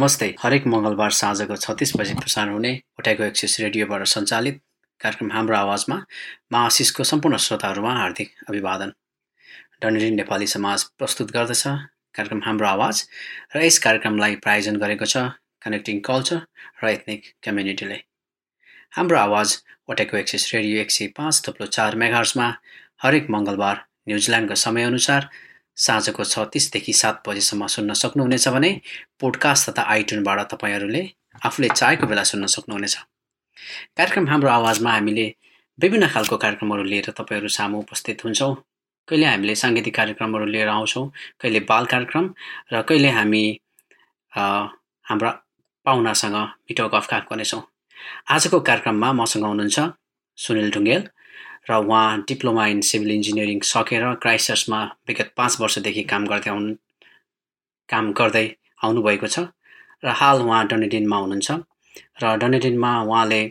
नमस्ते। हरेक मङ्गलबार साँझको छत्तिस बजी प्रसारण हुने उठाएको एक्सिस रेडियोबाट सञ्चालित कार्यक्रम हाम्रो आवाजमा म आशिषको सम्पूर्ण श्रोताहरूमा हार्दिक अभिवादन। डनेरी नेपाली समाज प्रस्तुत गर्दछ कार्यक्रम हाम्रो आवाज र यस कार्यक्रमलाई प्रायोजन गरेको छ कनेक्टिङ कल्चर र एथनिक कम्युनिटीले। हाम्रो आवाज ओटेको एक्सिस रेडियो एक सय पाँच थुप्रो चार मेगार्समा हरेक मङ्गलबार न्युजिल्यान्डको समयअनुसार साँझको छ तिसदेखि सात बजीसम्म सुन्न सक्नुहुनेछ भने पोडकास्ट तथा आइटुनबाट तपाईँहरूले आफूले चाहेको बेला सुन्न सक्नुहुनेछ। कार्यक्रम हाम्रो आवाजमा हामीले विभिन्न खालको कार्यक्रमहरू लिएर तपाईँहरू सामु उपस्थित हुन्छौँ। कहिले हामीले साङ्गीतिक कार्यक्रमहरू लिएर आउँछौँ कहिले बाल कार्यक्रम र कहिले हामी हाम्रा पाहुनासँग मिठो गफ गर्नेछौँ। आजको कार्यक्रममा मसँग हुनुहुन्छ सुनिल ढुङ्गेल। र उहाँ डिप्लोमा इन सिभिल इन्जिनियरिङ सकेर क्राइस्टर्समा विगत पाँच वर्षदेखि काम गर्दै आउनु काम गर्दै आउनुभएको छ र हाल उहाँ डनेडिनमा हुनुहुन्छ र डनेडिनमा उहाँले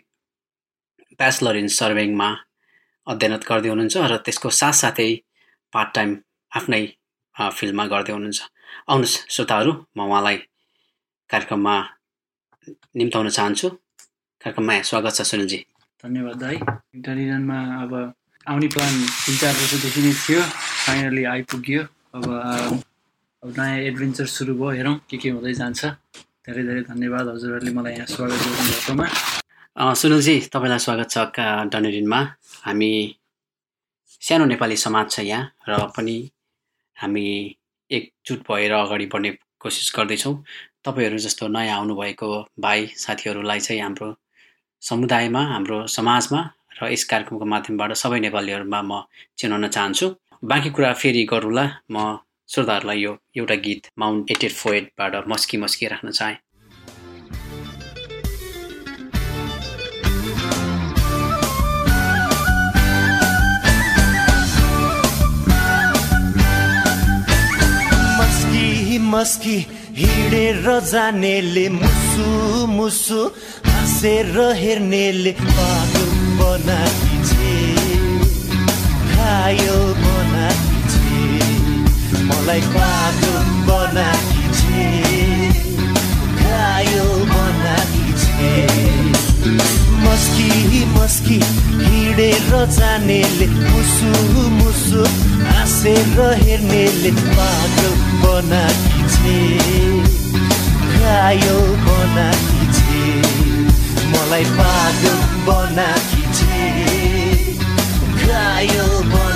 ब्याचलर इन सर्भिङमा अध्ययन गर्दै हुनुहुन्छ र त्यसको साथसाथै पार्ट टाइम आफ्नै फिल्डमा गर्दै हुनुहुन्छ। आउनुहोस् श्रोताहरू म उहाँलाई कार्यक्रममा निम्ताउन चाहन्छु। कार्यक्रममा स्वागत छ सुनिलजी। धन्यवाद दाई डलिरनमा अब आउने प्लान तिन चार वर्षदेखि नै थियो। फाइनली आइपुग्यो। अब अब नयाँ एडभेन्चर सुरु भयो। हेरौँ के के हुँदै जान्छ। धेरै धेरै धन्यवाद हजुरहरूले मलाई यहाँ स्वागत गर्नुभएकोमा सुनिलजी तपाईँलाई स्वागत छ डनेरिनमा हामी सानो नेपाली समाज छ यहाँ र पनि हामी एकजुट भएर अगाडि बढ्ने कोसिस गर्दैछौँ। तपाईँहरू जस्तो नयाँ आउनुभएको भाइ साथीहरूलाई चाहिँ हाम्रो समुदायमा हाम्रो समाजमा र यस कार्यक्रमको माध्यमबाट सबै नेपालीहरूमा म चिनाउन चाहन्छु। बाँकी कुरा फेरि गरौँला। म श्रोताहरूलाई यो एउटा गीत माउन्ट एटेड फोएडबाट मस्की मस्की राख्न चाहेँ। मस्की हिँडेर जानेले मुसु मुसु हाँसेर हेर्नेले छे घायल बनाकी छे मलाई छे घायल बनाकी छे मस्की मस्की हिँडेर जानेले मुसु मुसु हाँसेर हेर्नेले पागल बनाकी छे घायल बनाकी मलाई पागल बनाकी छे घायल बनाकी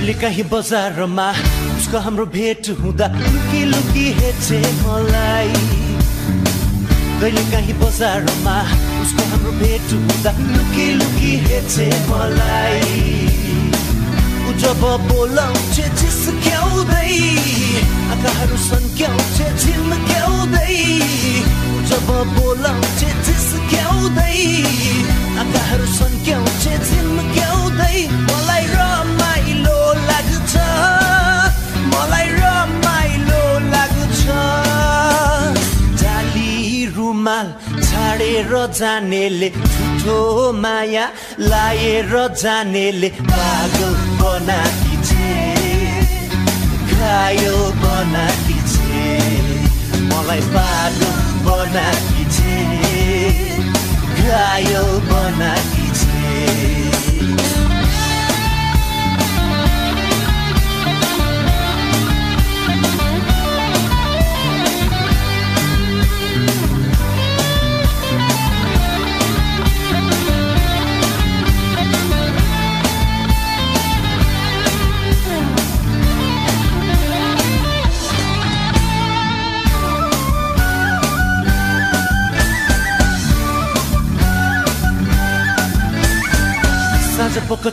कहिले काहीँ बजारमा उसको हाम्रो भेट हुँदा लुकी लुकी हेर्छे मलाई। कहिले काहीँ बजारमा उसको हाम्रो भेट हुँदा लुकी लुकी हेर्छे मलाई। ऊ जब बोलाउँछ झिस्क्याउँदै आँखाहरू सन्क्याउँछ झिम्क्याउँदै ऊ जब बोलाउँछ झिस्क्याउँदै आँखाहरू सन्क्याउँछ झिम्क्याउँदै मलाई रमाइलो मलाई रमाइलो लाग्छ। रुमाल छाडेर जानेले झुठो माया लाएर जानेले पागल बनाकी छे घायल बनाकी छे मलाई पागल बनाकी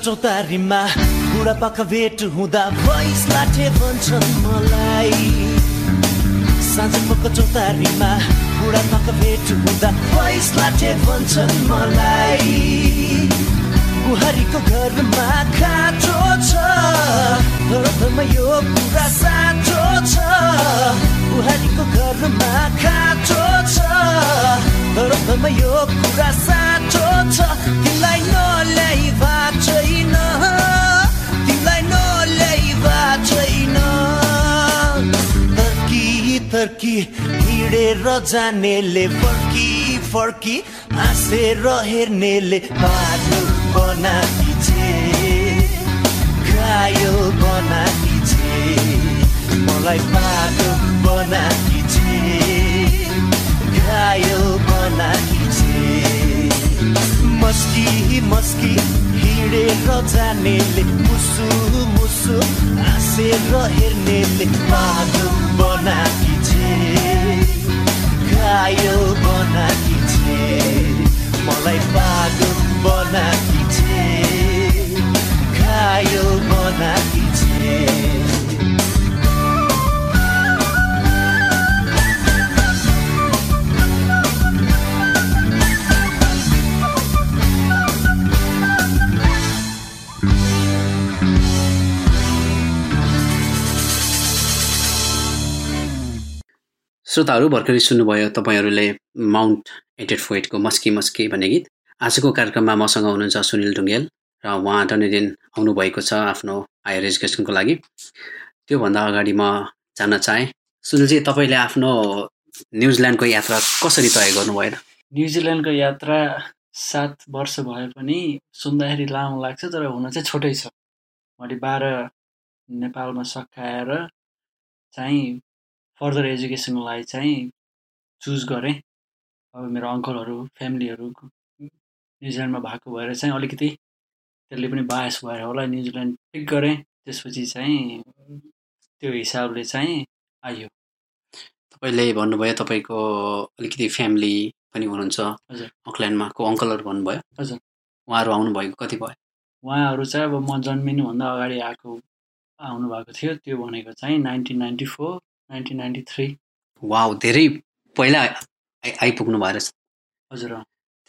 चौतारीमा बुढापाका भेट हुँदा भैँस लाठे भन्छन् मलाई। साँझ पोको चौतारीमा बुढापाका भेट हुँदा भैँस लाठे भन्छन् मलाई। बुहारीको घरमा खाँचो छ यो कुरा साँचो छ। हिँडेर जानेले फर्की फर्की हाँसेर हेर्नेले बाटो घायल बनाकी छे मलाई बाटो घायल बनाकी छे मस्की मस्की हिँडेर जानेले मुसु मुसु हाँसेर हेर्नेले बाटो बनाकी छे घायल बनाकी छे मलाई बाटो बनाकी श्रोताहरू भर्खरै सुन्नुभयो तपाईँहरूले माउन्ट एटेड फोइटको मस्की मस्की भन्ने गीत। आजको कार्यक्रममा मसँग हुनुहुन्छ सुनिल ढुङ्गेल र उहाँ डनेदिन आउनुभएको छ आफ्नो हायर एजुकेसनको लागि। त्योभन्दा अगाडि म जान्न चाहेँ सुनिलजी तपाईँले आफ्नो न्युजिल्यान्डको यात्रा कसरी तय गर्नुभयो न्युजिल्यान्डको यात्रा सात वर्ष भए पनि सुन्दाखेरि लामो लाग्छ तर हुन चाहिँ छोटै छ। मैले बाह्र नेपालमा सकाएर चाहिँ फर्दर एजुकेसनको लागि चाहिँ चुज गरेँ। अब मेरो अङ्कलहरू फ्यामिलीहरू न्युजिल्यान्डमा भएको भएर चाहिँ अलिकति त्यसले पनि बायस भएर होला। न्युजिल्यान्ड पिक गरेँ त्यसपछि चाहिँ त्यो हिसाबले चाहिँ आइयो तपाईँले भन्नुभयो तपाईँको अलिकति फ्यामिली पनि हुनुहुन्छ। हजुर। अकल्यान्डमा को अङ्कलहरू भन्नुभयो। हजुर। उहाँहरू आउनुभएको कति भयो? उहाँहरू चाहिँ अब म जन्मिनुभन्दा अगाडि आएको आउनुभएको थियो। त्यो भनेको चाहिँ nineteen ninety four nineteen ninety three. धेरै पहिला आइ आइपुग्नु भएर हजुर।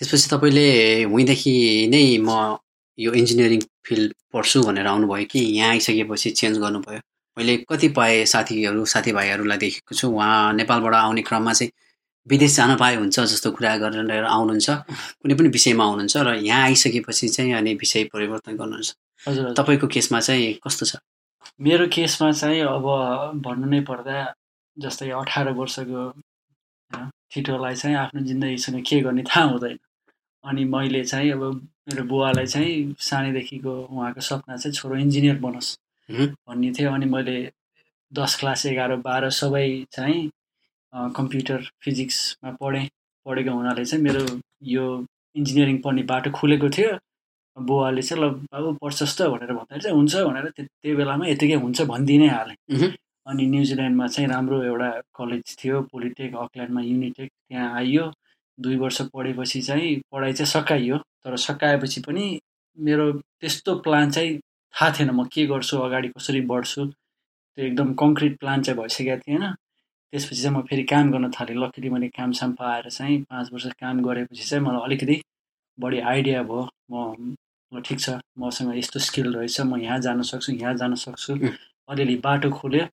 त्यसपछि तपाईँले उहीँदेखि नै म यो इन्जिनियरिङ फिल्ड पढ्छु भनेर आउनुभयो कि यहाँ आइसकेपछि चेन्ज गर्नुभयो। मैले कतिपय साथीहरू साथीभाइहरूलाई देखेको छु। उहाँ नेपालबाट आउने क्रममा चाहिँ विदेश जान पाए हुन्छ जस्तो कुरा गरेर आउनुहुन्छ। कुनै पनि विषयमा आउनुहुन्छ र यहाँ आइसकेपछि चाहिँ अनि विषय परिवर्तन गर्नुहुन्छ। हजुर। तपाईँको केसमा चाहिँ कस्तो छ? मेरो केसमा चाहिँ अब भन्नु नै पर्दा जस्तै अठार वर्षको ठिटोलाई चाहिँ आफ्नो जिन्दगीसँग के गर्ने थाहा हुँदैन। अनि मैले चाहिँ अब मेरो बुवालाई चाहिँ सानैदेखिको उहाँको सपना चाहिँ छोरो इन्जिनियर बनोस्. भन्ने थियो। अनि मैले दस क्लास एघार बाह्र सबै चाहिँ कम्प्युटर फिजिक्समा पढेँ। पढेको हुनाले चाहिँ मेरो यो इन्जिनियरिङ पढ्ने बाटो खुलेको थियो। बुवाले चाहिँ ल बाबु पढ्छस् त भनेर भन्दाखेरि चाहिँ हुन्छ भनेर त्यो त्यो बेलामा यतिकै हुन्छ भनिदिइ नै हालेँ. अनि न्युजिल्यान्डमा चाहिँ राम्रो एउटा कलेज थियो पोलिटेक अकल्यान्डमा युनिटेक त्यहाँ आइयो। दुई वर्ष पढेपछि चाहिँ पढाइ चाहिँ सकाइयो। तर सकाएपछि पनि मेरो त्यस्तो प्लान चाहिँ थाहा थिएन म के गर्छु अगाडि कसरी बढ्छु। त्यो एकदम कङ्क्रिट प्लान चाहिँ भइसकेको थिएन। त्यसपछि चाहिँ म फेरि काम गर्न थालेँ। लकिली मैले काम साम पाएर चाहिँ पाँच वर्ष काम गरेपछि चाहिँ मलाई अलिकति बढी आइडिया भयो। म ठिक छ मसँग यस्तो स्किल रहेछ म यहाँ जान सक्छु यहाँ जान सक्छु. अलिअलि बाटो खोल्यो।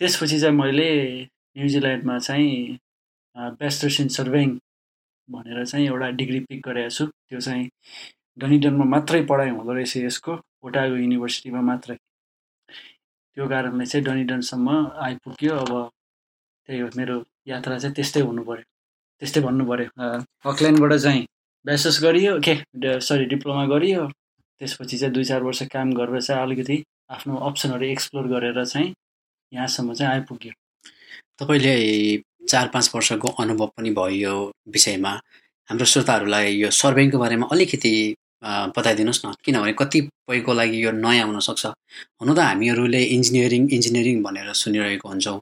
त्यसपछि चाहिँ मैले न्युजिल्यान्डमा चाहिँ ब्याचलर्स इन सर्भेइङ भनेर चाहिँ एउटा डिग्री पिक गरेको छु। त्यो चाहिँ डनिडनमा मात्रै पढाइ हुँदो रहेछ यसको ओटागो युनिभर्सिटीमा मात्रै। त्यो कारणले चाहिँ डनिडनसम्म आइपुग्यो। अब त्यही हो मेरो यात्रा चाहिँ त्यस्तै हुनु पऱ्यो त्यस्तै भन्नु पऱ्यो अकल्यान्डबाट चाहिँ ब्याचलर्स गरियो? के? सरी डिप्लोमा गरियो? त्यसपछि चाहिँ दुई चार वर्ष काम गरेर चाहिँ अलिकति आफ्नो अप्सनहरू एक्सप्लोर गरेर चाहिँ यहाँसम्म चाहिँ आइपुग्यो। तपाईँले चार पाँच वर्षको अनुभव पनि भयो यो विषयमा। हाम्रो श्रोताहरूलाई यो सर्भेङको बारेमा अलिकति बताइदिनुहोस् न। किनभने कतिपयको लागि यो नयाँ हुनसक्छ हुन त हामीहरूले इन्जिनियरिङ इन्जिनियरिङ भनेर सुनिरहेको हुन्छौँ।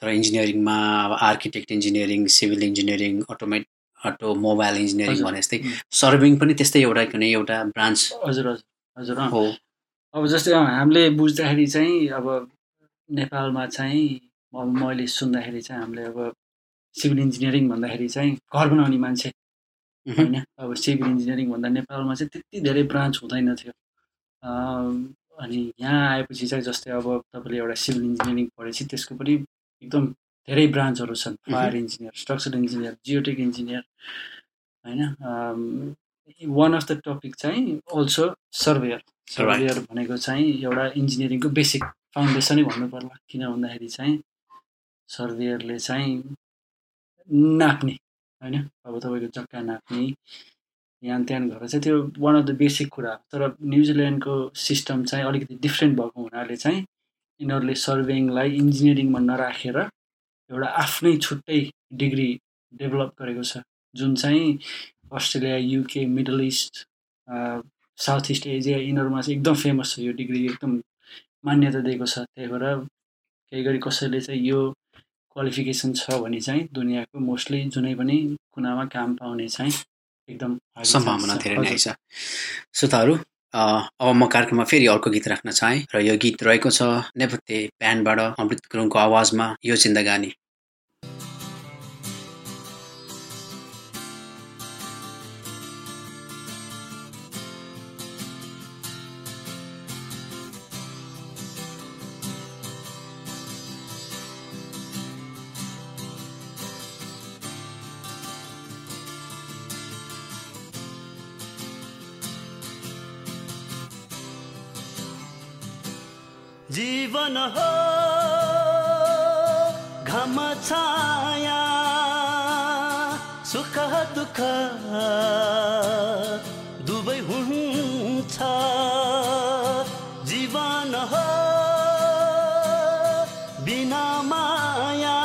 तर इन्जिनियरिङमा अब architect engineering civil engineering automate automobile engineering. भने जस्तै. सर्भिङ पनि त्यस्तै एउटा कुनै एउटा ब्रान्च हजुर हजुर हजुर हो। अब जस्तै हामीले बुझ्दाखेरि चाहिँ अब नेपालमा चाहिँ अब मैले सुन्दाखेरि चाहिँ हामीले अब सिभिल इन्जिनियरिङ भन्दाखेरि चाहिँ घर बनाउने मान्छे होइन? अब सिभिल इन्जिनियरिङ भन्दा नेपालमा चाहिँ त्यति धेरै ब्रान्च हुँदैन थियो। अनि यहाँ आएपछि चाहिँ जस्तै अब तपाईँले एउटा सिभिल इन्जिनियरिङ पढेपछि त्यसको पनि एकदम धेरै ब्रान्चहरू छन्। Fire engineer structural engineer geotech engineer होइन वान अफ द टपिक चाहिँ अल्सो सर्वेयर सर्वेयर भनेको चाहिँ एउटा इन्जिनियरिङको बेसिक फाउन्डेसनै भन्नु पर्ला। किन भन्दाखेरि चाहिँ सर्वेयरले चाहिँ नाप्ने होइन अब तपाईँको जग्गा नाप्ने यहाँ त्यहाँ गरेर चाहिँ त्यो वान अफ द बेसिक कुरा हो। तर न्युजिल्यान्डको सिस्टम चाहिँ अलिकति डिफ्रेन्ट भएको हुनाले चाहिँ यिनीहरूले सर्वेइङलाई इन्जिनियरिङमा नराखेर एउटा आफ्नै छुट्टै डिग्री डेभलप गरेको छ जुन चाहिँ Australia UK Middle East South East Asia यिनीहरूमा चाहिँ एकदम फेमस छ यो डिग्री एकदम मान्यता दिएको छ त्यही भएर केही गरी कसैले चाहिँ यो क्वालिफिकेसन छ भने चाहिँ दुनियाँको मोस्टली जुनै पनि कुनामा काम पाउने चाहिँ एकदम सम्भावना। धेरै नै। छ श्रोताहरू अब म कार्यक्रममा फेरि अर्को गीत राख्न चाहेँ र यो गीत रहेको छ नेपथ्य ब्यान्डबाट अमृत गुरुङको आवाजमा यो जिन्दगानी। जीवन हो घम छाया सुख दुःख दुवै हुन्छ जीवन हो बिना माया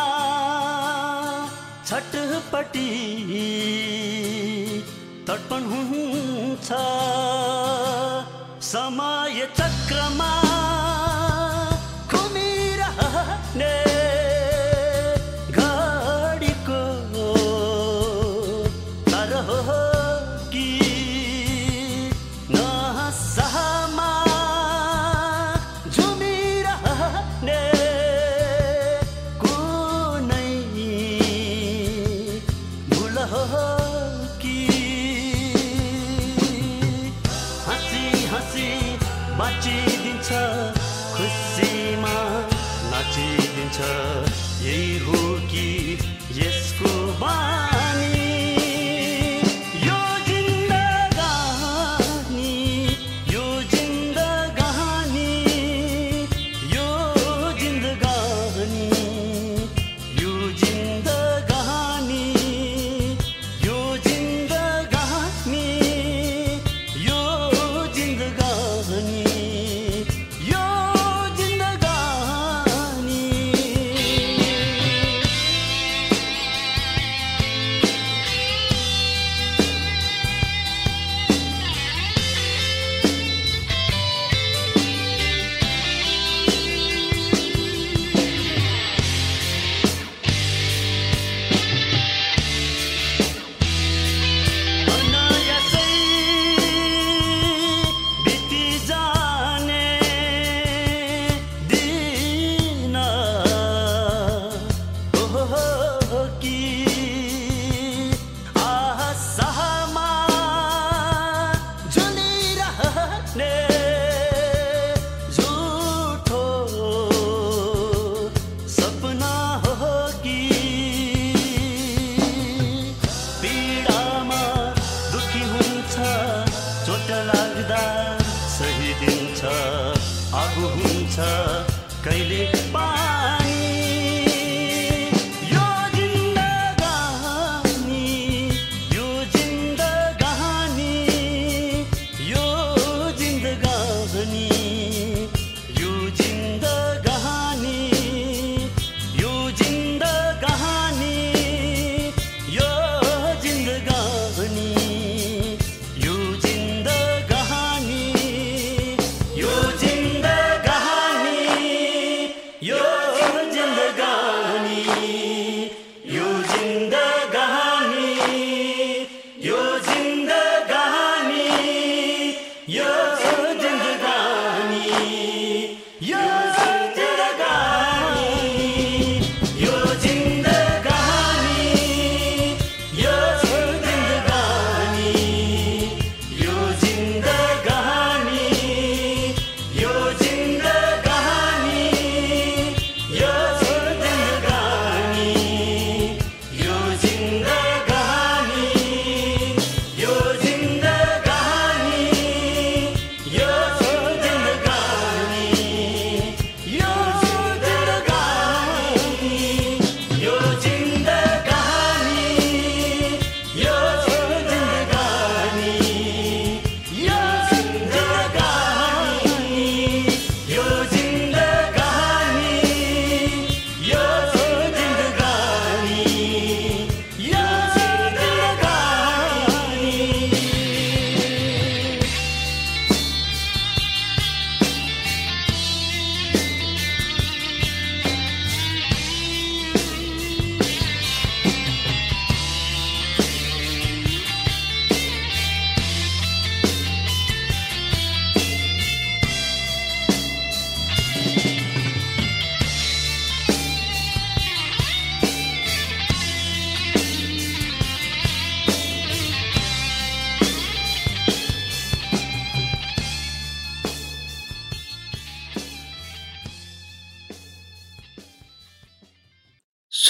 छटपटी तर्पण हुन्छ समय चक्रमा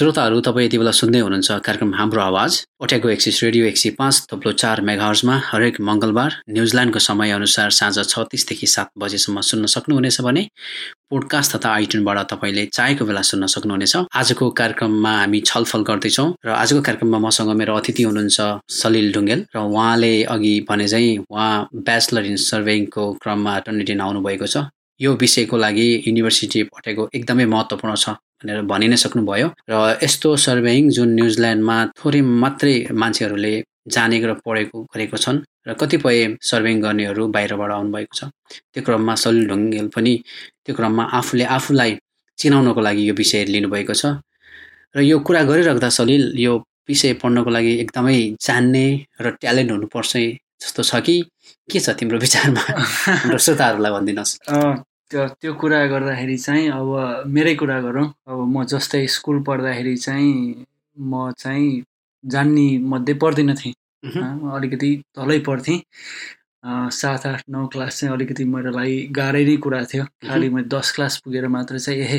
श्रोताहरू तपाईँ यति बेला सुन्दै हुनुहुन्छ कार्यक्रम हाम्रो आवाज ओट्याको एक्सिस रेडियो एक सय पाँच थप्लो चार मेगाहर्समा हरेक मङ्गलबार न्युजिल्यान्डको समयअनुसार साँझ छ तिसदेखि सात बजेसम्म सुन्न सक्नुहुनेछ भने पोडकास्ट तथा आइटुनबाट तपाईँले चाहेको बेला सुन्न सक्नुहुनेछ। आजको कार्यक्रममा हामी छलफल गर्दैछौँ र आजको कार्यक्रममा मसँग मेरो अतिथि हुनुहुन्छ सलिल ढुङ्गेल र उहाँले अघि भने चाहिँ उहाँ ब्याचलर इन सर्भेइङको क्रममा टर्निटिन आउनुभएको छ। यो विषयको लागि युनिभर्सिटी पठाएको एकदमै महत्त्वपूर्ण छ। भनेर भनि नै सक्नुभयो। र यस्तो सर्भेइङ जुन न्युजिल्यान्डमा थोरै मात्रै मान्छेहरूले जानेको र पढेको गरेको छन् र कतिपय सर्भेइङ गर्नेहरू बाहिरबाट आउनुभएको छ। त्यो क्रममा सलिल ढुङ्गेल पनि त्यो क्रममा आफूले आफूलाई चिनाउनको लागि यो विषय लिनुभएको छ। र यो कुरा गरिराख्दा सलिल यो विषय पढ्नको लागि एकदमै जान्ने र ट्यालेन्ट हुनुपर्छ जस्तो छ कि के छ तिम्रो विचारमा? हाम्रो श्रोताहरूलाई भनिदिनुहोस्। त्यो त्यो कुरा गर्दाखेरि चाहिँ अब मेरै कुरा गरौँ। अब म जस्तै स्कुल पढ्दाखेरि चाहिँ म चाहिँ जान्ने मध्ये पर्दिनँ थिएँ। अलिकति तलै पढ्थेँ। सात आठ नौ क्लास चाहिँ अलिकति मेरो लागि गाह्रै नै कुरा थियो। खालि मैले दस क्लास पुगेर मात्र चाहिँ ए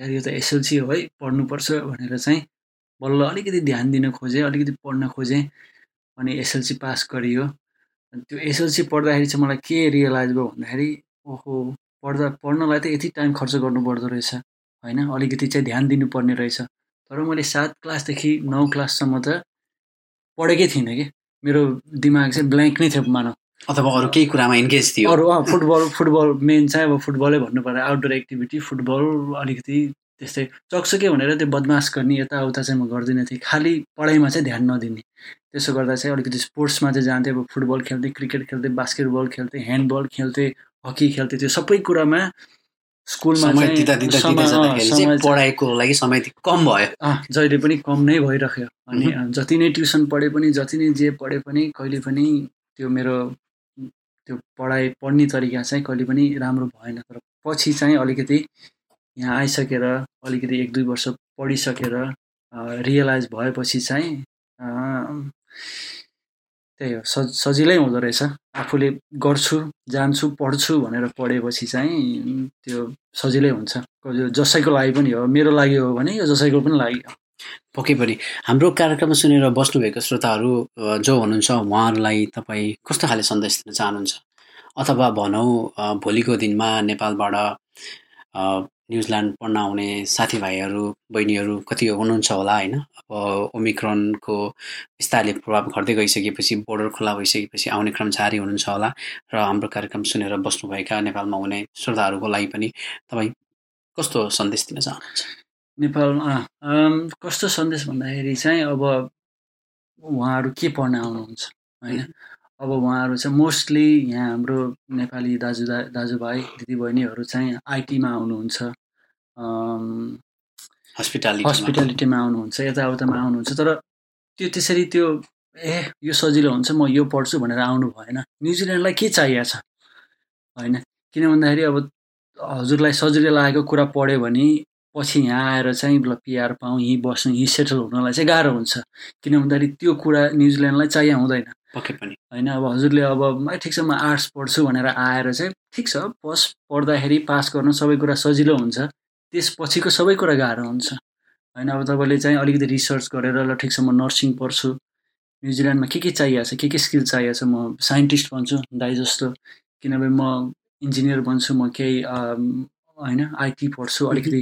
यार यो त एसएलसी हो है पढ्नुपर्छ भनेर चाहिँ बल्ल अलिकति ध्यान दिन खोजेँ अलिकति पढ्न खोजेँ अनि एसएलसी पास गरियो। अनि त्यो एसएलसी पढ्दाखेरि चाहिँ मलाई के रियलाइज भयो भन्दाखेरि ओहो पढ्दा पढ्नलाई त यति टाइम खर्च गर्नुपर्दो रहेछ होइन? अलिकति चाहिँ ध्यान दिनुपर्ने रहेछ। तर मैले सात क्लासदेखि नौ क्लाससम्म त पढेकै थिइनँ कि। मेरो दिमाग चाहिँ ब्ल्याङ्क नै थियो मानव। अथवा अरू केही कुरामा इन्गेज थियो। अरू फुटबल फुटबल मेन चाहिँ अब फुटबलै भन्नु पर्यो आउटडोर एक्टिभिटी फुटबल अलिकति त्यस्तै चकचके भनेर त्यो बदमास गर्ने यताउता चाहिँ म गर्दिनँ। थिएँ खालि पढाइमा चाहिँ ध्यान नदिने। त्यसो गर्दा चाहिँ अलिकति स्पोर्ट्समा चाहिँ जान्थेँ अब फुटबल खेल्थेँ क्रिकेट खेल्थेँ बास्केटबल खेल्थेँ ह्यान्डबल खेल्थेँ हकी खेल्थेँ त्यो सबै कुरामा स्कुलमा समय पढाइको लागि कम भयो। जहिले पनि कम नै भइरह्यो। अनि जति नै ट्युसन पढे पनि जति नै जे पढे पनि कहिले पनि त्यो मेरो त्यो पढाइ पढ्ने तरिका चाहिँ कहिले पनि राम्रो भएन। तर पछि चाहिँ अलिकति यहाँ आइसकेर अलिकति एक दुई वर्ष पढिसकेर रियलाइज भएपछि चाहिँ त्यही हो सज सजिलै हुँदो रहेछ। आफूले गर्छु जान्छु पढ्छु भनेर पढेपछि चाहिँ त्यो सजिलै हुन्छ। जसैको लागि पनि हो मेरो लागि हो भने यो जसैको पनि लागि हो। पक्कै पनि। हाम्रो कार्यक्रम सुनेर बस्नुभएको श्रोताहरू जो हुनुहुन्छ उहाँहरूलाई तपाईँ कस्तो खाले सन्देश दिन चाहनुहुन्छ? अथवा भनौँ भोलिको दिनमा नेपालबाट न्युजिल्यान्ड पढ्न आउने साथीभाइहरू बहिनीहरू कति हुनुहुन्छ होला होइन? अब ओमिक्रोनको बिस्तारले प्रभाव घट्दै गइसकेपछि बोर्डर खुला भइसकेपछि आउने क्रम जारी हुनुहुन्छ होला र हाम्रो कार्यक्रम सुनेर बस्नुभएका नेपालमा हुने श्रोताहरूको लागि पनि तपाईँ कस्तो सन्देश दिन चाहनुहुन्छ? नेपालमा कस्तो सन्देश भन्दाखेरि चाहिँ अब उहाँहरू के पढ्न आउनुहुन्छ होइन? अब उहाँहरू चाहिँ मोस्टली यहाँ हाम्रो नेपाली दाजु दा दाजुभाइ दिदीबहिनीहरू चाहिँ आइटीमा आउनुहुन्छ हस्पिटालिटी हस्पिटालिटीमा आउनुहुन्छ यताउतामा आउनुहुन्छ तर त्यो त्यसरी त्यो ए यो सजिलो हुन्छ म यो पढ्छु भनेर आउनु भएन। न्युजिल्यान्डलाई के चाहिएको छ? होइन? किन भन्दाखेरि अब हजुरलाई सजिलो लागेको कुरा पढ्यो भने पछि यहाँ आएर चाहिँ ल पिआर पाऊँ यहीँ बस्नु यहीँ सेटल हुनलाई चाहिँ गाह्रो हुन्छ। किन भन्दाखेरि त्यो कुरा न्युजिल्यान्डलाई चाहियो हुँदैन। पक्कै पनि। होइन अब हजुरले अब "म ठिक छ म आर्ट्स पढ्छु भनेर आएर चाहिँ ठिक छ पस पढ्दाखेरि पास गर्नु सबै कुरा सजिलो हुन्छ। त्यसपछिको सबै कुरा गाह्रो हुन्छ। होइन अब तपाईँले चाहिँ अलिकति रिसर्च गरेर ल ठिक छ म नर्सिङ पढ्छु। न्युजिल्यान्डमा के के चाहिएको छ के के स्किल चाहिएको छ म साइन्टिस्ट बन्छु दाइ जस्तो। किनभने म इन्जिनियर बन्छु म केही होइन आइटी पढ्छु अलिकति।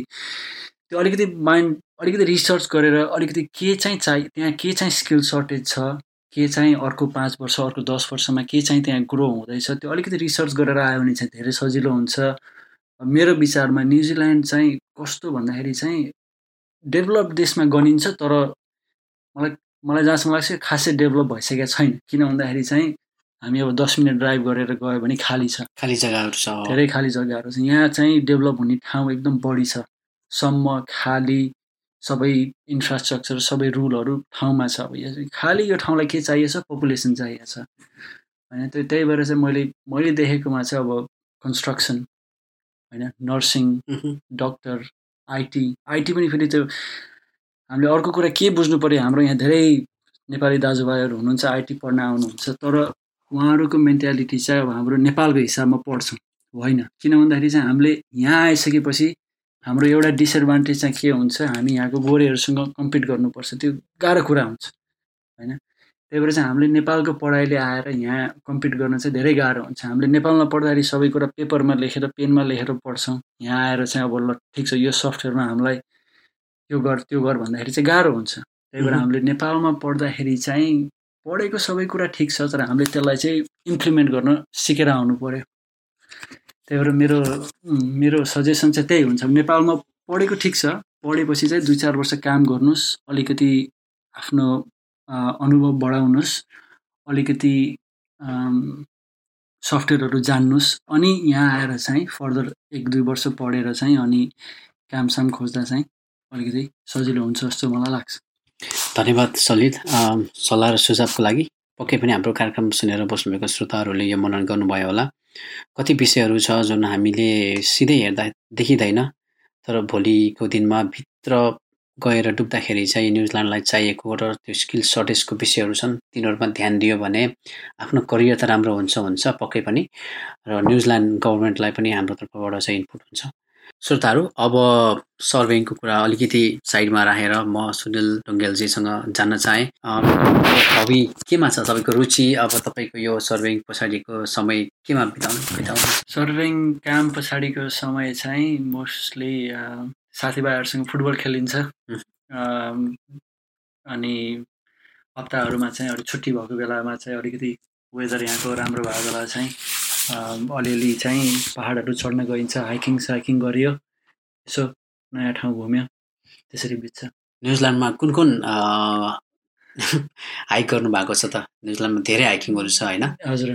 त्यो अलिकति माइन्ड अलिकति रिसर्च गरेर अलिकति के चाहिँ चाहि त्यहाँ के चाहिँ स्किल सर्टेज छ के चाहिँ अर्को पाँच वर्ष अर्को दस वर्षमा के चाहिँ त्यहाँ ग्रो हुँदैछ त्यो अलिकति रिसर्च गरेर आयो भने चाहिँ धेरै सजिलो हुन्छ। मेरो विचारमा न्युजिल्यान्ड चाहिँ कस्तो भन्दाखेरि चाहिँ डेभलप देशमा गनिन्छ तर मलाई मलाई जहाँसम्म लाग्छ खासै डेभलप भइसकेको छैन। किन भन्दाखेरि चाहिँ हामी अब दस मिनट ड्राइभ गरेर गयो भने खाली छ। खाली जग्गाहरू छ। धेरै खाली जग्गाहरू छ। यहाँ चाहिँ डेभलप हुने ठाउँ एकदम बढी छ। सम्म खाली सबै इन्फ्रास्ट्रक्चर सबै रुलहरू ठाउँमा छ अब यो खालि यो ठाउँलाई के चाहिएको छ? पपुलेसन चाहिएको छ। होइन त्यो त्यही भएर चाहिँ मैले मैले देखेकोमा चाहिँ अब कन्स्ट्रक्सन होइन नर्सिङ। डक्टर आइटी आइटी पनि फेरि त्यो हामीले अर्को कुरा के बुझ्नु पऱ्यो हाम्रो यहाँ धेरै नेपाली दाजुभाइहरू हुनुहुन्छ आइटी पढ्न आउनुहुन्छ तर उहाँहरूको मेन्टालिटी चाहिँ अब हाम्रो नेपालको हिसाबमा पढ्छौँ। होइन किन भन्दाखेरि चाहिँ हामीले यहाँ आइसकेपछि हाम्रो एउटा डिसएडभान्टेज चाहिँ के हुन्छ हामी यहाँको गोरेहरूसँग कम्पिट गर्नुपर्छ त्यो गाह्रो कुरा हुन्छ होइन? त्यही भएर चाहिँ हामीले नेपालको पढाइले आएर यहाँ कम्पिट गर्न चाहिँ धेरै गाह्रो हुन्छ। हामीले नेपालमा पढ्दाखेरि सबै कुरा पेपरमा लेखेर पेनमा लेखेर पढ्छौँ। यहाँ आएर चाहिँ अब ल ठिक छ यो सफ्टवेयरमा हामीलाई यो गर त्यो गर भन्दाखेरि चाहिँ गाह्रो हुन्छ। त्यही भएर। हामीले नेपालमा पढ्दाखेरि चाहिँ पढेको सबै कुरा ठिक छ तर हामीले त्यसलाई चाहिँ इम्प्लिमेन्ट गर्न सिकेर आउनु पऱ्यो त्यही भएर मेरो मेरो सजेसन चाहिँ त्यही हुन्छ। नेपालमा पढेको ठिक छ। पढेपछि चाहिँ दुई चार वर्ष काम गर्नुहोस्। अलिकति आफ्नो अनुभव बढाउनुहोस्। अलिकति सफ्टवेयरहरू जान्नुहोस्। अनि यहाँ आएर चाहिँ फर्दर एक दुई वर्ष पढेर चाहिँ अनि कामसाम खोज्दा चाहिँ अलिकति सजिलो हुन्छ जस्तो मलाई लाग्छ। धन्यवाद सलिद। सल्लाह र सुझावको लागि। पक्कै पनि हाम्रो कार्यक्रम सुनेर बस्नुभएको श्रोताहरूले यो मनन गर्नुभयो होला। कति विषयहरू छ जुन हामीले सिधै हेर्दा देखिँदैन तर भोलिको दिनमा भित्र गएर डुब्दाखेरि चाहिँ न्युजिल्यान्डलाई चाहिएको र त्यो स्किल सर्टेजको विषयहरू छन् तिनीहरूमा ध्यान दियो भने आफ्नो करियर त राम्रो हुन्छ हुन्छ पक्कै पनि र न्युजिल्यान्ड गभर्मेन्टलाई पनि हाम्रो तर्फबाट चाहिँ इनपुट हुन्छ। श्रोताहरू अब सर्भेइङको कुरा अलिकति साइडमा राखेर म सुनिल ढुङ्गेलजीसँग जान्न चाहेँ। हबी केमा छ? तपाईँको रुचि अब तपाईँको यो सर्भेइङ पछाडिको समय केमा बिताउनु बिताउनु? सर्भिङ काम पछाडिको समय चाहिँ मोस्टली साथीभाइहरूसँग फुटबल खेलिन्छ। अनि हप्ताहरूमा चाहिँ अलिक छुट्टी भएको बेलामा चाहिँ अलिकति वेदर यहाँको राम्रो भएको बेला चाहिँ अलिअलि चाहिँ पाहाडहरू चढ्न गइन्छ हाइकिङ साइकिङ गरियो। यसो नयाँ ठाउँ घुम्यो। त्यसरी बित्छ। न्युजिल्यान्डमा कुन कुन हाइक गर्नु भएको छ त? न्युजिल्यान्डमा धेरै हाइकिङहरू छ होइन? हजुर।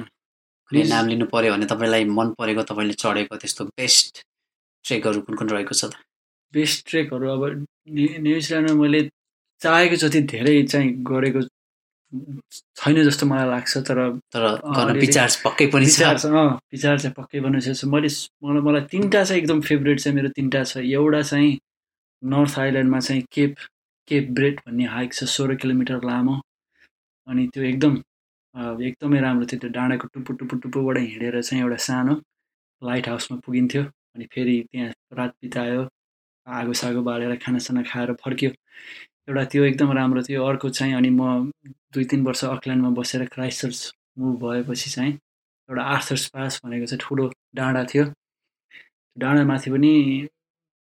कुनै नाम लिनु पर्यो भने तपाईँलाई मन परेको तपाईँले चढेको त्यस्तो बेस्ट ट्रेकहरू कुन कुन रहेको छ त? बेस्ट ट्रेकहरू अब न्यु- न्युजिल्यान्डमा मैले चाहेको जति धेरै चाहिँ गरेको छैन जस्तो मलाई लाग्छ तर तर गर्न विचार पक्कै पनि छ। विचार छ अँ विचार चाहिँ पक्कै बनाइसकेको छु। मैले मलाई मलाई तिनवटा चाहिँ एकदम फेभरेट चाहिँ मेरो तिनवटा छ। एउटा चाहिँ नर्थ आइल्यान्डमा चाहिँ केप केप ब्रेड भन्ने हाइक छ सोह्र किलोमिटर लामो। अनि त्यो एकदम एकदमै राम्रो थियो। त्यो डाँडाको टुप्पो टुप्पो टुप्पोबाट हिँडेर चाहिँ एउटा सानो लाइट हाउसमा पुगिन्थ्यो। अनि फेरि त्यहाँ रात बितायो आगो सागो बालेर खानासाना खाएर फर्क्यो। एउटा त्यो एकदम राम्रो थियो। अर्को चाहिँ अनि म दुई तिन वर्ष अकल्यान्डमा बसेर क्राइस्ट चर्च मुभ भएपछि चाहिँ एउटा आर्थर्स पास भनेको चाहिँ ठुलो डाँडा थियो। डाँडामाथि पनि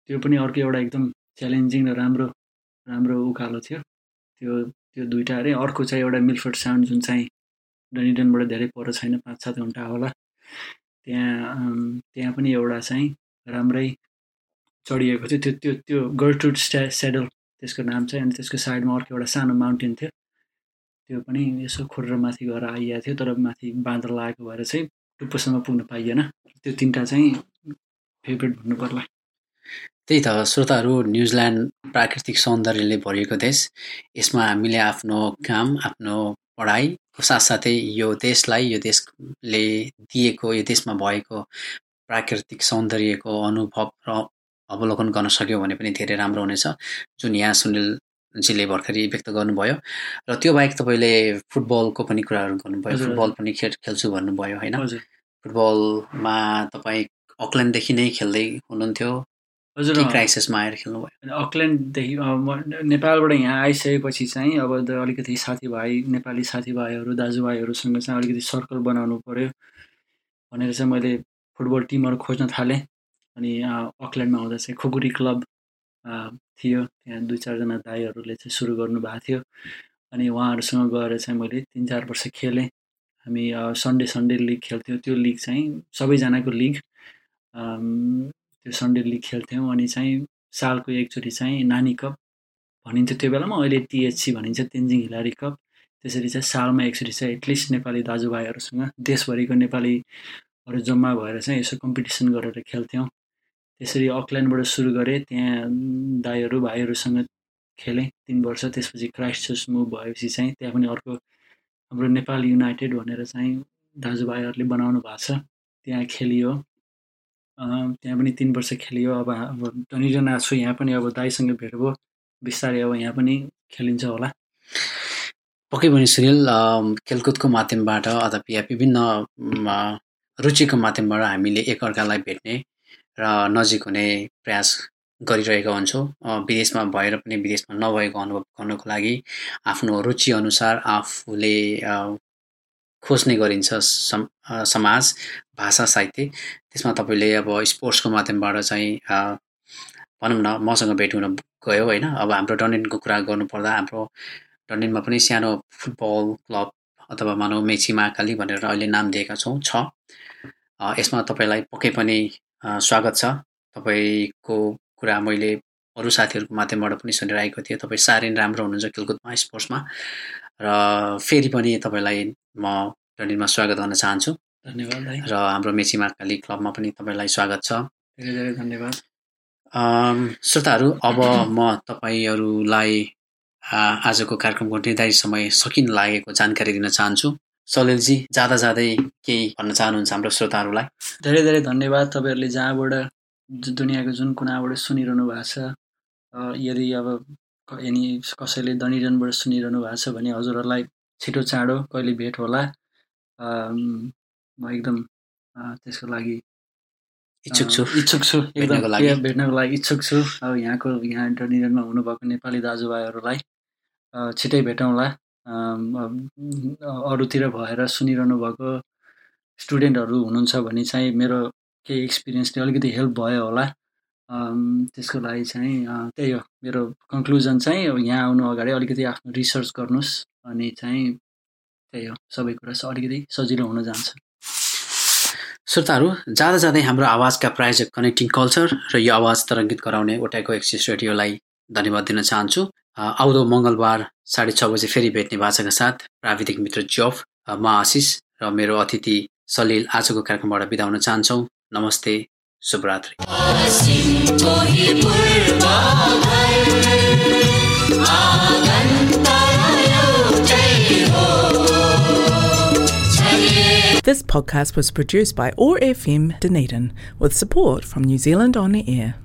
त्यो पनि अर्को एउटा एकदम च्यालेन्जिङ र राम्रो राम्रो उकालो थियो। त्यो त्यो दुइटा अरे। अर्को चाहिँ एउटा मिल्फोर्ड साउन्ड जुन चाहिँ डनिडनबाट धेरै पर छैन पाँच सात घन्टा होला। त्यहाँ त्यहाँ पनि एउटा चाहिँ राम्रै चढिएको थियो। त्यो त्यो त्यो गर्टुड स्ट्या सेडल त्यसको नाम चाहिँ अनि त्यसको साइडमा अर्को एउटा सानो माउन्टेन थियो। त्यो पनि यसो खोरेर माथि गएर आइएको थियो तर माथि बाँदर लागेको भएर चाहिँ टुप्पोसम्म पुग्न पाइएन। त्यो तिनवटा चाहिँ फेभरेट भन्नु पर्ला त्यही त श्रोताहरू न्युजिल्यान्ड प्राकृतिक सौन्दर्यले भरिएको देश। यसमा हामीले आफ्नो काम आफ्नो पढाइको साथसाथै यो देशलाई यो देशले दिएको यो देशमा भएको प्राकृतिक सौन्दर्यको अनुभव र अवलोकन गर्न सक्यो भने पनि धेरै राम्रो हुनेछ जुन यहाँ सुनिलजीले भर्खरै व्यक्त गर्नुभयो। र त्यो बाहेक तपाईँले फुटबलको पनि कुराहरू गर्नुभयो फुटबल पनि खेल खेल्छु भन्नुभयो होइन? हजुर। फुटबलमा तपाईँ अकल्यान्डदेखि नै खेल्दै हुनुहुन्थ्यो। हजुर। क्राइसिसमा आएर खेल्नुभयो? अकल्यान्डदेखि नेपालबाट यहाँ आइसकेपछि चाहिँ अब अलिकति साथीभाइ नेपाली साथीभाइहरू दाजुभाइहरूसँग चाहिँ अलिकति सर्कल बनाउनु पऱ्यो भनेर चाहिँ मैले फुटबल टिमहरू खोज्न थालेँ। अनि अकल्यान्डमा आउँदा चाहिँ खुकुरी क्लब थियो। त्यहाँ दुई चारजना दाईहरूले चाहिँ सुरु गर्नुभएको थियो। अनि उहाँहरूसँग गएर चाहिँ मैले तिन चार वर्ष खेलेँ। हामी सन्डे सन्डे लिग खेल्थ्यौँ। त्यो लिग चाहिँ सबैजनाको लिग। त्यो सन्डे लिग खेल्थ्यौँ। अनि चाहिँ सालको एकचोटि चाहिँ नानी कप भनिन्थ्यो। त्यो बेलामा अहिले टिएचसी भनिन्छ तेन्जिङ हिलारी कप। त्यसरी चाहिँ सालमा एकचोटि चाहिँ एटलिस्ट नेपाली दाजुभाइहरूसँग देशभरिको नेपालीहरू जम्मा भएर चाहिँ यसो कम्पिटिसन गरेर खेल्थ्यौँ। त्यसरी अकल्यान्डबाट सुरु गरेँ। त्यहाँ दाईहरू भाइहरूसँग खेलेँ तिन वर्ष। त्यसपछि क्राइस्ट चर्च मुभ भएपछि चाहिँ त्यहाँ पनि अर्को हाम्रो नेपाल युनाइटेड भनेर चाहिँ दाजुभाइहरूले बनाउनु भएको छ। त्यहाँ खेलियो। त्यहाँ पनि तिन वर्ष खेलियो। अब अब आएको छु यहाँ पनि अब दाईसँग भेट भयो। बिस्तारै अब यहाँ पनि खेलिन्छ होला। पक्कै पनि सुनिल खेलकुदको माध्यमबाट अथवा विभिन्न रुचिको माध्यमबाट हामीले एकअर्कालाई भेट्ने र नजिक हुने प्रयास गरिरहेका हुन्छौँ। विदेशमा भएर पनि विदेशमा नभएको अनुभव गर्नको लागि आफ्नो रुचिअनुसार आफूले खोज्ने गरिन्छ समाज भाषा साहित्य। त्यसमा तपाईँले अब स्पोर्ट्सको माध्यमबाट चाहिँ भनौँ न मसँग भेट हुन गयो होइन? अब हाम्रो डन्डिनको कुरा गर्नुपर्दा हाम्रो डन्डिनमा पनि सानो फुटबल क्लब अथवा मानव मेची महाकाली भनेर अहिले नाम दिएका छौँ छ। यसमा तपाईँलाई पक्कै पनि स्वागत छ। तपाईँको कुरा मैले अरू साथीहरूको माध्यमबाट पनि सुनिरहेको थिएँ। तपाईँ साह्रै राम्रो हुनुहुन्छ खेलकुदमा स्पोर्ट्समा। र फेरि पनि तपाईँलाई म डन्डिनमा स्वागत गर्न चाहन्छु। धन्यवाद र हाम्रो मेची महाकाली क्लबमा पनि तपाईँलाई स्वागत छ। धेरै धेरै धन्यवाद। श्रोताहरू अब म तपाईँहरूलाई आजको कार्यक्रमको निर्धारित समय सकिन लागेको जानकारी दिन चाहन्छु। सलिलजी जाँदा जाँदै केही भन्न चाहनुहुन्छ हाम्रो श्रोताहरूलाई? धेरै धेरै धन्यवाद तपाईँहरूले जहाँबाट दुनियाँको जुन कुनाबाट सुनिरहनु भएको छ। यदि अब यनि कसैले दनिजनबाट सुनिरहनु भएको छ भने हजुरहरूलाई छिटो चाँडो कहिले भेट होला। म एकदम त्यसको लागि इच्छुक छु। इच्छुक छु। एकदम भेट्नको लागि। भेट्नको लागि इच्छुक छु। अब यहाँको यहाँ डनिजनमा हुनुभएको नेपाली दाजुभाइहरूलाई छिटै भेटौँला। अरूतिर भएर सुनिरहनु भएको स्टुडेन्टहरू हुनुहुन्छ भने चाहिँ मेरो केही एक्सपिरियन्सले अलिकति हेल्प भयो होला। त्यसको लागि चाहिँ त्यही हो। मेरो कन्क्लुजन चाहिँ यहाँ आउनु अगाडि अलिकति आफ्नो रिसर्च गर्नुहोस् अनि चाहिँ त्यही हो। सबै कुरा अलिकति सजिलो हुन जान्छ। श्रोताहरू जाँदा जाँदै हाम्रो आवाजका प्रायोजक कनेक्टिङ कल्चर र यो आवाज तरङ्गित गराउने ओटाको एक्सिस रेडियोलाई धन्यवाद दिन चाहन्छु। आउँदो मङ्गलबार साढे छ बजे फेरि भेट्ने भाषाका साथ प्राविधिक मित्र जफ अ, म आशिष र मेरो अतिथि सलिल आजको कार्यक्रमबाट बिदा हुन चाहन्छौँ नमस्ते शुभरात्रि This podcast was produced by OAR FM Dunedin with support from New Zealand On the Air.